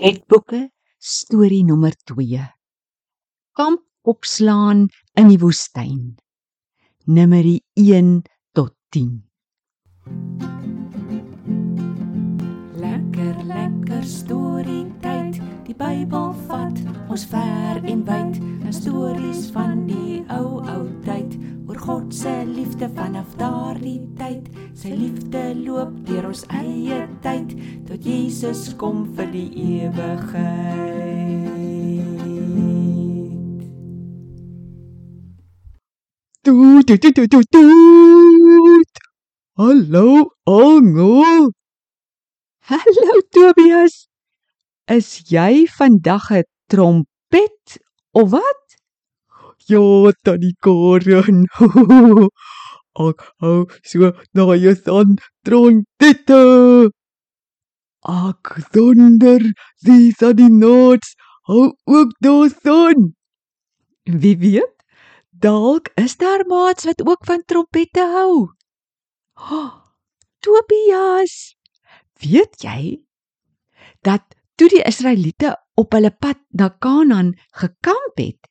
Wetboeke storie nommer 2. Kamp opslaan in die woestyn. Numeri 1 tot 10. Lekker lekker storie tyd. Die Bybel vat ons ver en wyd. 'n Stories van tyd. Sy liefde loop deur ons eie tyd tot Jesus kom vir die ewigheid. Toet, toet, toet, toet, toet, toet. Hallo, Algo. Hallo Tobias. Is jy vandag 'n trompet of wat? Ja, tannie Karen. Ek hou so na jou son trompette. Ek donder die sadinots hou ook daarson. Wie weet? Dalk is daar maats wat ook van trompette hou. Tobias, weet jy dat toe die Israeliete op hulle pad na Kanaan gekamp het,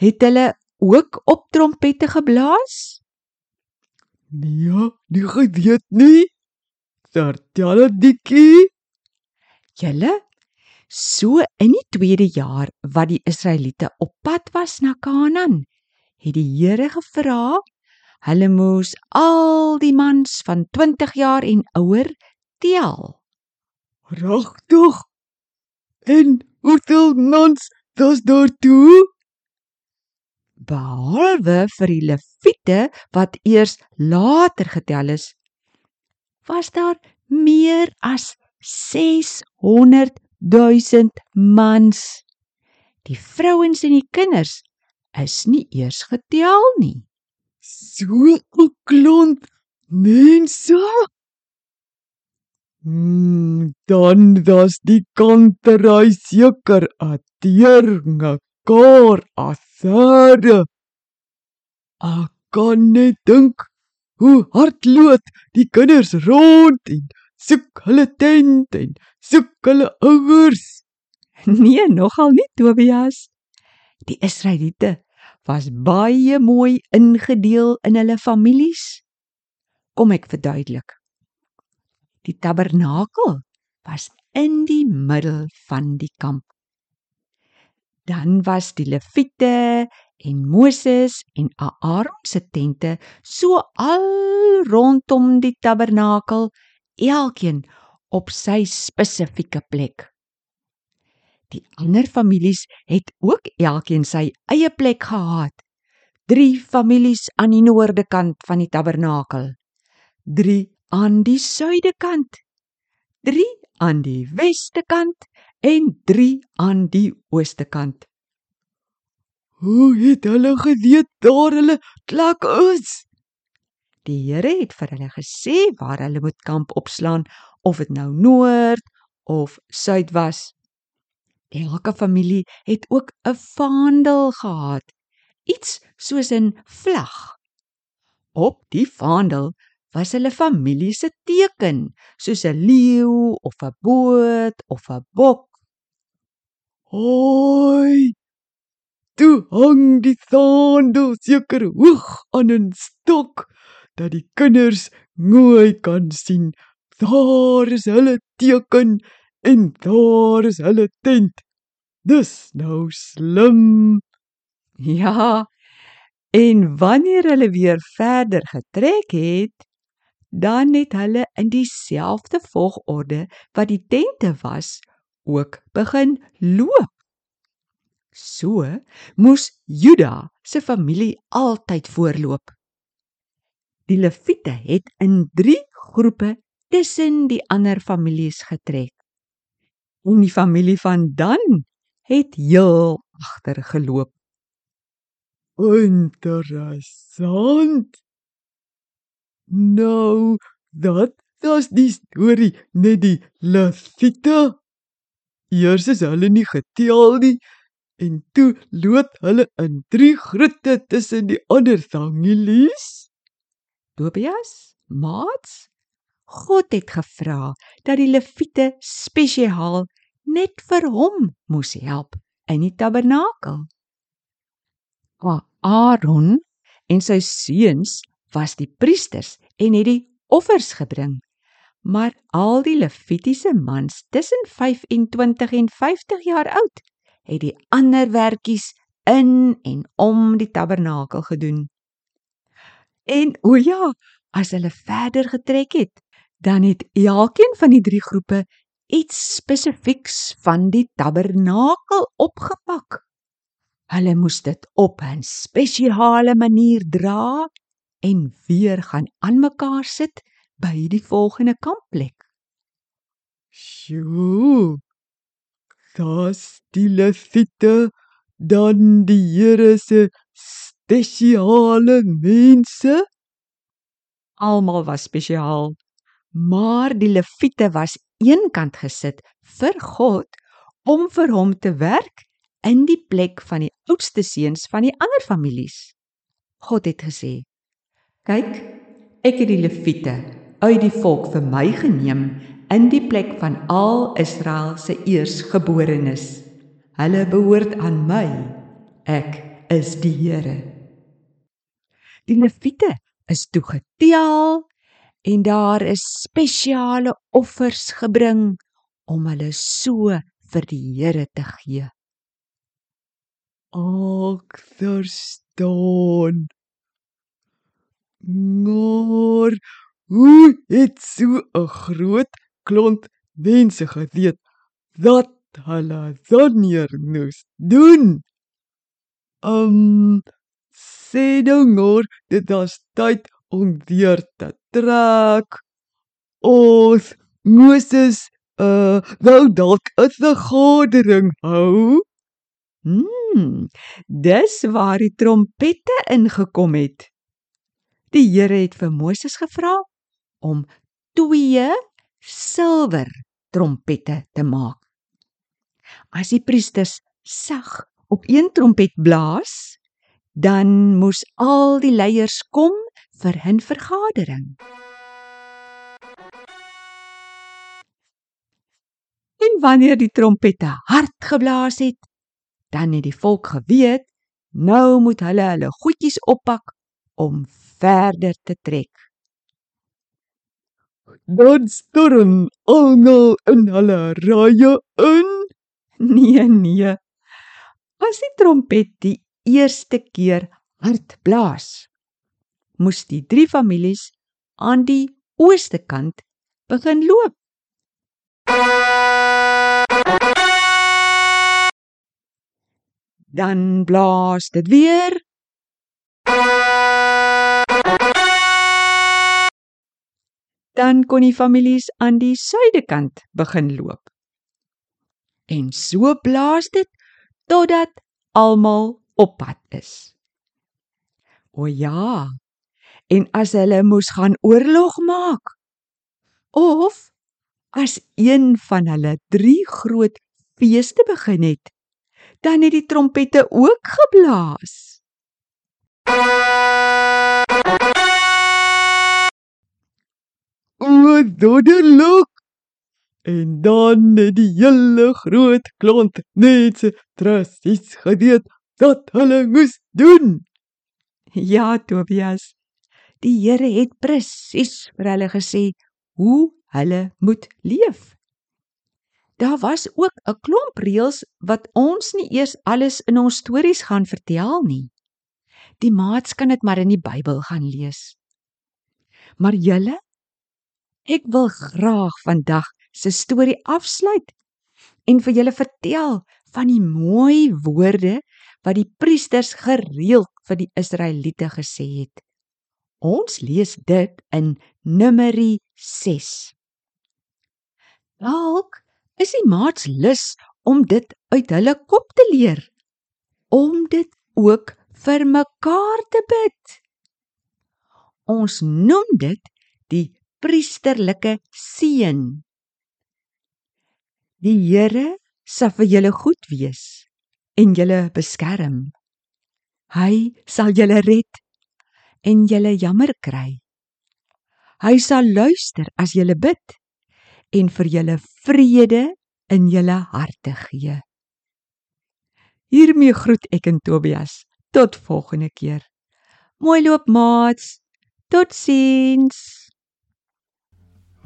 het hulle ook op trompette geblaas? Nee, nie geweet nie. Vertel dikkie. Julle so in die tweede jaar wat die Israeliete op pad was na Kanaan, het die Here gevra hulle moes al die mans van 20 jaar en ouer tel. Regtig? En hoeveel mans was daar toe? Behalwe vir die leviete wat eers later getel is, was daar meer as 600 000 mans. Die vrouens en die kinders is nie eers getel nie. So 'n klomp mense. Hmm, dan was die kantery seker 'n teeringe kar asare. Ek kan net dink hoe hardloop die kinders rond en soek hulle tent en soek hulle ouers. Nee, nogal nie Tobias. Die Israeliete was baie mooi ingedeel in hulle families. Kom ek verduidelik. Die tabernakel was in die middel van die kamp. Dan was die leviete en Moses en Aaron se tente so al rondom die tabernakel, elkeen op sy spesifieke plek. Die ander families het ook elkeen sy eie plek gehad. 3 families aan die noorde kant van die tabernakel, 3 aan die suide kant, 3 aan die weste kant en 3 aan die ooste kant. Hoe het hulle geweet daar hulle plek is? Die Here het vir hulle gesê waar hulle moet kamp opslaan, of dit nou noord of suid was. Elke familie het ook 'n vaandel gehad, iets soos 'n vlag. Op die vaandel was hulle familie se teken, soos 'n leeu of 'n boot of 'n bok. Hoi! Toe hang die vaandel seker hoog aan 'n stok dat die kinders mooi kan sien. Daar is hulle teken en daar is hulle tent. Dis nou slim. Ja. En wanneer hulle weer verder getrek het, dan het hulle in dieselfde volgorde wat die tente was, ook begin loop. So moes Juda se familie altyd voorloop. Die Lewiete het in 3 groepe tussen die ander families getrek. En die familie van Dan het heel agter geloop. Interessant. Nou, dat was die storie net die Lewiete. Eers is hulle nie getel nie en toe loop hulle in drie groepe tussen die ander families. Tobias, maats, God het gevra dat die Lewiete spesiaal net vir hom moes help in die tabernakel. Aaron en sy seuns was die priesters en het die offers gebring. Maar al die Levitiese mans tussen 25 en 50 jaar oud het die ander werkies in en om die tabernakel gedoen. En o ja, as hulle verder getrek het, dan het elkeen van die drie groepe iets spesifieks van die tabernakel opgepak. Hulle moes dit op 'n spesiale manier dra en weer gaan aan mekaar sit by die volgende kampplek. Sjoe. Das die leviete dan die Here se spesiale mense. Almal was spesiaal, maar die leviete was eenkant gesit vir God om vir hom te werk in die plek van die oudste seuns van die ander families. God het gesê: "Kyk, ek het die leviete uit die volk vir my geneem in die plek van al Israel se eersgeborenes. Hulle behoort aan my. Ek is die Here." Die leviete is toe getel en daar is spesiale offers gebring om hulle so vir die Here te gee. Ek verstaan. Maar hoe het so 'n groot klomp mense geweet dat hulle sonneer moes doen? Um sê nou dit is tyd om weer te trek. Ons Moses uh wou dalk 'n vergadering hou. Hmm, dis waar die trompette ingekom het. Die Here het vir Moses gevra om 2 silwer trompette te maak. As die priesters sag op een trompet blaas, dan moes al die leiers kom vir 'n vergadering. En wanneer die trompette hard geblaas het, dan het die volk geweet nou moet hulle hulle goedjies oppak om verder te trek. Dan storm almal in hulle rye in. Nee, nee. As die trompet die eerste keer hard blaas, moes die drie families aan die ooste kant begin loop. Dan blaas dit weer. Dan kon die families aan die suidekant begin loop. En so blaas dit totdat almal op pad is. O ja. En as hulle moes gaan oorlog maak of as een van hulle drie groot feeste begin het, dan het die trompette ook geblaas. O, dodeluk. En dan het die hele groot klont mense presies geweet wat hulle moes doen. Ja, Tobias. Die Here het presies vir hulle gesê hoe hulle moet leef. Daar was ook 'n klomp reëls wat ons nie eers alles in ons stories gaan vertel nie. Die maats kan dit maar in die Bybel gaan lees. Maar julle ek wil graag vandag se storie afsluit en vir julle vertel van die mooi woorde wat die priesters gereeld vir die Israeliete gesê het. Ons lees dit in Numeri 6. Dalk is die maats lus om dit uit hulle kop te leer om dit ook vir mekaar te bid. Ons noem dit die priesterlike seën. Die Here sal vir julle goed wees en julle beskerm. Hy sal julle red en julle jammer kry. Hy sal luister as julle bid en vir julle vrede in julle harte gee. Hiermee groet ek en Tobias. Tot volgende keer. Mooi loop maats. Totsiens.